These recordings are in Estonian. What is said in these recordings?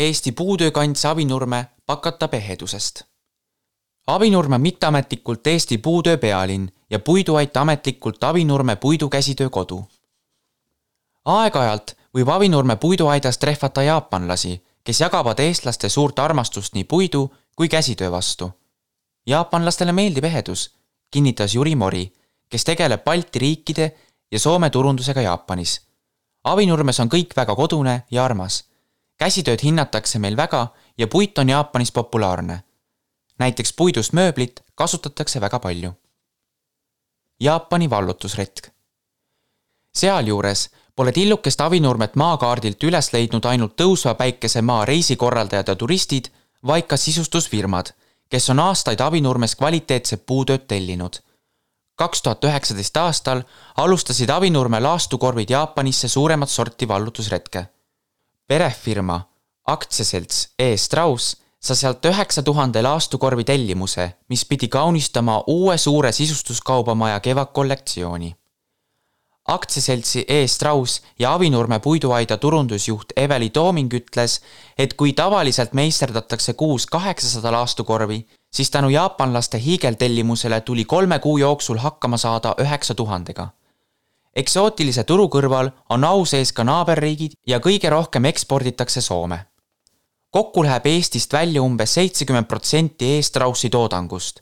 Eesti puutöökants Avinurme Pakata ehedusest. Avinurme on mitteametlikult Eesti puutöö pealinn ja Puiduait ametlikult Avinurme puidukäsitöökodu. aeg-ajalt võib Avinurme puiduaidas trehvata jaapanlasi, kes jagavad eestlaste suurt armastust nii puidu kui käsitöö vastu. jaapanlastele meeldib ehedus, kinnitas Juri Mori, kes tegeleb Balti riikide ja Soome turundusega Jaapanis. Avinurmes on kõik väga kodune ja armas. Käsitööd hinnatakse meil väga ja puit on Jaapanis populaarne. näiteks puidust mööblit kasutatakse väga palju. Jaapani vallutusretk. sealjuures pole tillukest Avinurmet maakaardilt üles leidnud ainult tõusva päikesemaa reisikorraldajad ja turistid, vaid ka sisustusfirmad, kes on aastaid Avinurmes kvaliteetset puutööd tellinud kaks tuhat üheksateist aastal alustasid Avinurme laastukorvid Jaapanisse suuremat sorti vallutusretke. Perefirma aktsiaselts E Strauss sai sealt üheksa tuhande laastukorvi tellimuse, mis pidi kaunistama uue suure sisustuskaubamaja kevadkollektsiooni. aktsiaseltsi E Strauss ja Avinurme puiduaida turundusjuht Eveli Tooming ütles, et kui tavaliselt meisterdatakse kuus kaheksasada laastukorvi, siis tänu jaapanlaste hiigeltellimusele tuli kolme kuu jooksul hakkama saada üheksa tuhandega. Eksootilise turu kõrval on au sees ka naaberriigid ja kõige rohkem eksporditakse Soome. kokku läheb Eestist välja umbes seitsekümmend protsenti E-Straussi toodangust.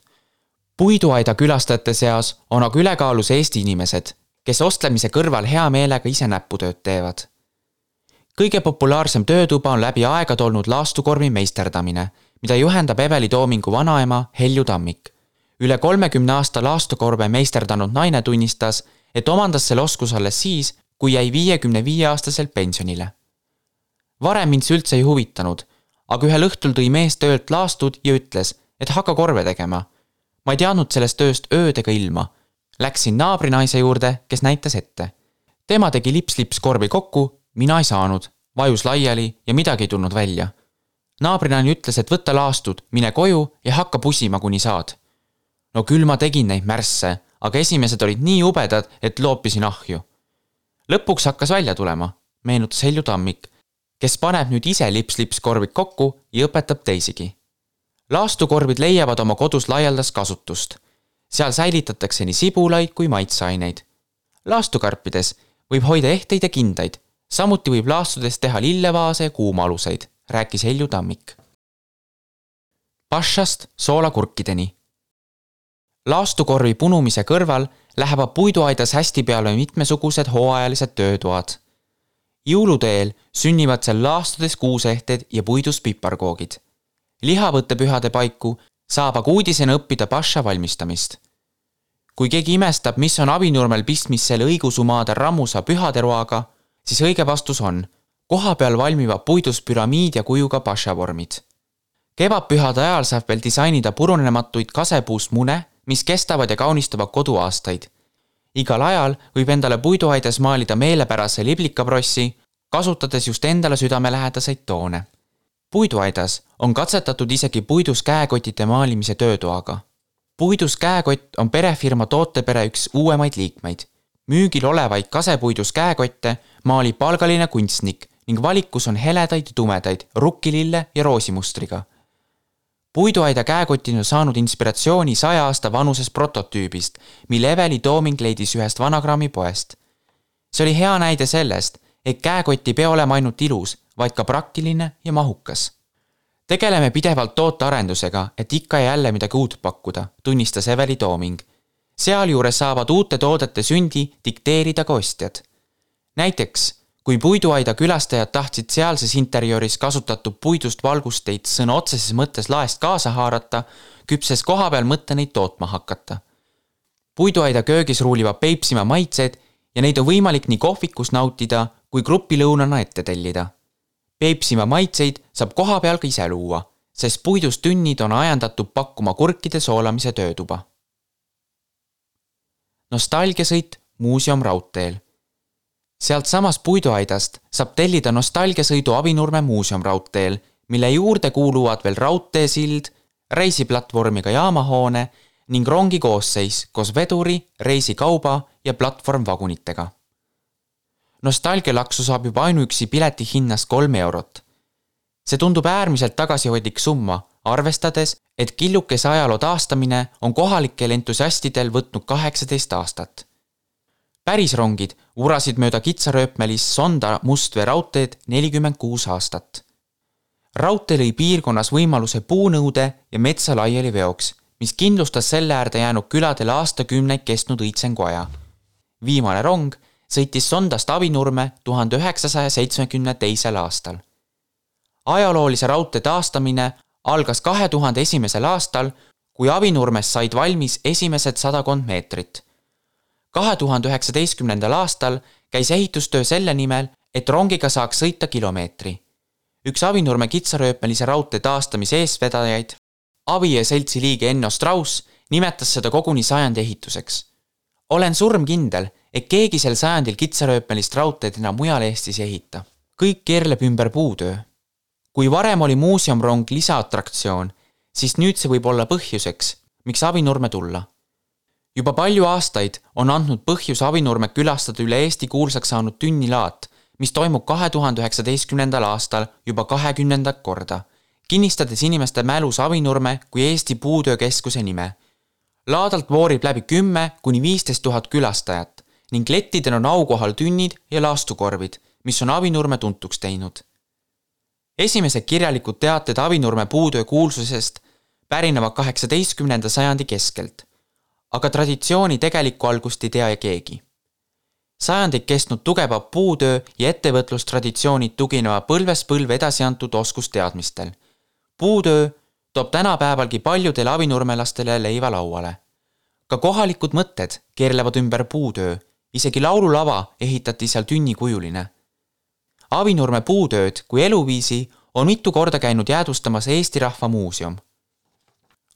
puiduaida külastajate seas on aga ülekaalus Eesti inimesed, kes ostlemise kõrval hea meelega ise näputööd teevad. kõige populaarsem töötuba on läbi aegade olnud laastukorvi meisterdamine mida juhendab Eveli Toomingu vanaema Helju Tammik. üle kolmekümne aasta laastukorbe meisterdanud naine tunnistas, et omandas selle oskuse alles siis, kui jäi viiekümne viie aastaselt pensionile. varem mind see üldse ei huvitanud, aga ühel õhtul tõi mees töölt laastud ja ütles, et hakka korve tegema. ma ei teadnud sellest tööst ööd ega ilma. Läksin naabrinaise juurde, kes näitas ette. tema tegi lips-lips korvi kokku, mina ei saanud, vajus laiali ja midagi ei tulnud välja naabrinani ütles, et võta laastud, mine koju ja hakka pusima, kuni saad. no küll ma tegin neid märsse, aga esimesed olid nii jubedad, et loopisin ahju. lõpuks hakkas välja tulema, meenutas Helju Tammik, kes paneb nüüd ise lips-lips korvid kokku ja õpetab teisigi. laastukorvid leiavad oma kodus laialdast kasutust. seal säilitatakse nii sibulaid kui maitseaineid. laastukarpides võib hoida ehteid ja kindaid, samuti võib laastudest teha lillevaase ja kuumaaluseid rääkis Helju Tammik. Pašast soolakurkideni. Laastukorvi punumise kõrval lähevad puiduaidas hästi peale mitmesugused hooajalised töötoad. jõuluteel sünnivad seal laastudes kuuseehted ja puidust piparkoogid. lihavõttepühade paiku saab aga uudisena õppida paša valmistamist. kui keegi imestab, mis on Avinurmel pistmist selle õigusumaade rammusa pühaderoaga, siis õige vastus on kohapeal valmivad puidust püramiid ja kujuga pašavormid. kevadpühade ajal saab veel disainida purunematuid kasepuust mune, mis kestavad ja kaunistavad kodu aastaid. igal ajal võib endale puiduaidas maalida meelepärase liblikaprossi, kasutades just endale südamelähedaseid toone. puiduaidas on katsetatud isegi puidust käekotide maalimise töötoaga. puidust käekott on perefirma tootepere üks uuemaid liikmeid müügil olevaid kasepuidust käekotte maalib palgaline kunstnik ning valikus on heledaid ja tumedaid rukkilille ja roosimustriga. Puiduaida käekotid on saanud inspiratsiooni saja aasta vanusest prototüübist, mille Eveli Tooming leidis ühest vanagraamipoest. see oli hea näide sellest, et käekott ei pea olema ainult ilus, vaid ka praktiline ja mahukas. tegeleme pidevalt tootearendusega, et ikka ja jälle midagi uut pakkuda, tunnistas Eveli Tooming. sealjuures saavad uute toodete sündi dikteerida ka ostjad. näiteks kui puiduaida külastajad tahtsid sealses interjööris kasutatud puidust valgusteid sõna otseses mõttes laest kaasa haarata, küpses kohapeal mõte neid tootma hakata. puiduaida köögis ruulivad Peipsimaa maitsed ja neid on võimalik nii kohvikus nautida kui grupilõunana ette tellida. Peipsimaa maitseid saab kohapeal ka ise luua, sest puidust tünnid on ajendatud pakkuma kurkide soolamise töötuba. nostalgiasõit muuseum raudteel sealtsamast puiduaidast saab tellida nostalgiasõidu Avinurme muuseumraudteel, mille juurde kuuluvad veel raudteesild, reisiplatvormiga jaamahoone ning rongi koosseis koos veduri, reisikauba ja platvormvagunitega. nostalgialaksu saab juba ainuüksi pileti hinnast kolm eurot. see tundub äärmiselt tagasihoidlik summa, arvestades, et killukese ajaloo taastamine on kohalikel entusiastidel võtnud kaheksateist aastat. Pärisrongid urasid mööda kitsarööpmelist Sonda Mustvee raudteed nelikümmend kuus aastat. raudtee lõi piirkonnas võimaluse puunõude ja metsa laialiveoks, mis kindlustas selle äärde jäänud küladele aastakümneid kestnud õitsenguaja. viimane rong sõitis Sondast Avinurme tuhande üheksasaja seitsmekümne teisel aastal ajaloolise raudtee taastamine algas kahe tuhande esimesel aastal, kui Avinurmest said valmis esimesed sadakond meetrit. Kahe tuhande üheksateistkümnendal aastal käis ehitustöö selle nimel, et rongiga saaks sõita kilomeetri. üks Avinurme kitsarööpmelise raudtee taastamise eestvedajaid, Avie seltsi liige Enno Strauss, nimetas seda koguni sajandi ehituseks. olen surmkindel, et keegi sel sajandil kitsarööpmelist raudteed enam mujal Eestis ei ehita. kõik keerleb ümber puutöö kui varem oli muuseumrong lisaatraktsioon, siis nüüd see võib olla põhjuseks, miks Avinurme tulla. Juba palju aastaid on andnud põhjus Avinurmet külastada üle Eesti kuulsaks saanud tünnilaat, mis toimub kahe tuhande üheksateistkümnendal aastal juba kahekümnendat korda, kinnistades inimeste mälus Avinurme kui Eesti Puutöökeskuse nime. laadalt voorib läbi kümme kuni viisteist tuhat külastajat ning lettidel on aukohal tünnid ja laastukorvid, mis on Avinurme tuntuks teinud esimesed kirjalikud teated Avinurme puutöö kuulsusest pärinevad kaheksateistkümnenda sajandi keskelt. Aga traditsiooni tegelikku algust ei tea keegi. sajandeid kestnud tugevad puutöö ja ettevõtlustraditsioonid tuginevad põlvest põlve edasi antud oskusteadmistel. puutöö toob tänapäevalgi paljudele avinurmelastele leiva lauale. ka kohalikud mõtted keerlevad ümber puutöö, isegi laululava ehitati seal tünnikujuline Avinurme puutööd kui eluviisi on mitu korda käinud jäädvustamas Eesti Rahva Muuseum.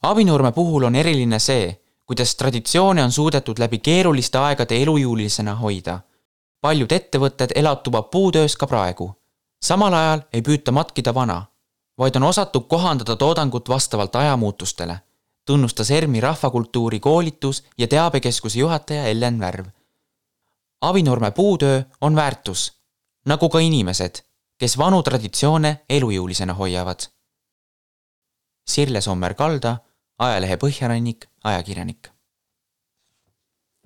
Avinurme puhul on eriline see, kuidas traditsioone on suudetud läbi keeruliste aegade elujõulisena hoida. paljud ettevõtted elatuvad puutöös ka praegu. samal ajal ei püüta matkida vana, vaid on osatud kohandada toodangut vastavalt ajamuutustele, tunnustas ERMi Rahvakultuuri koolitus- ja teabekeskuse juhataja Ellen Värv. Avinurme puutöö on väärtus nagu ka inimesed, kes vanu traditsioone elujõulisena hoiavad. Sirle Sommer-Kalda, ajalehe Põhjarannik, ajakirjanik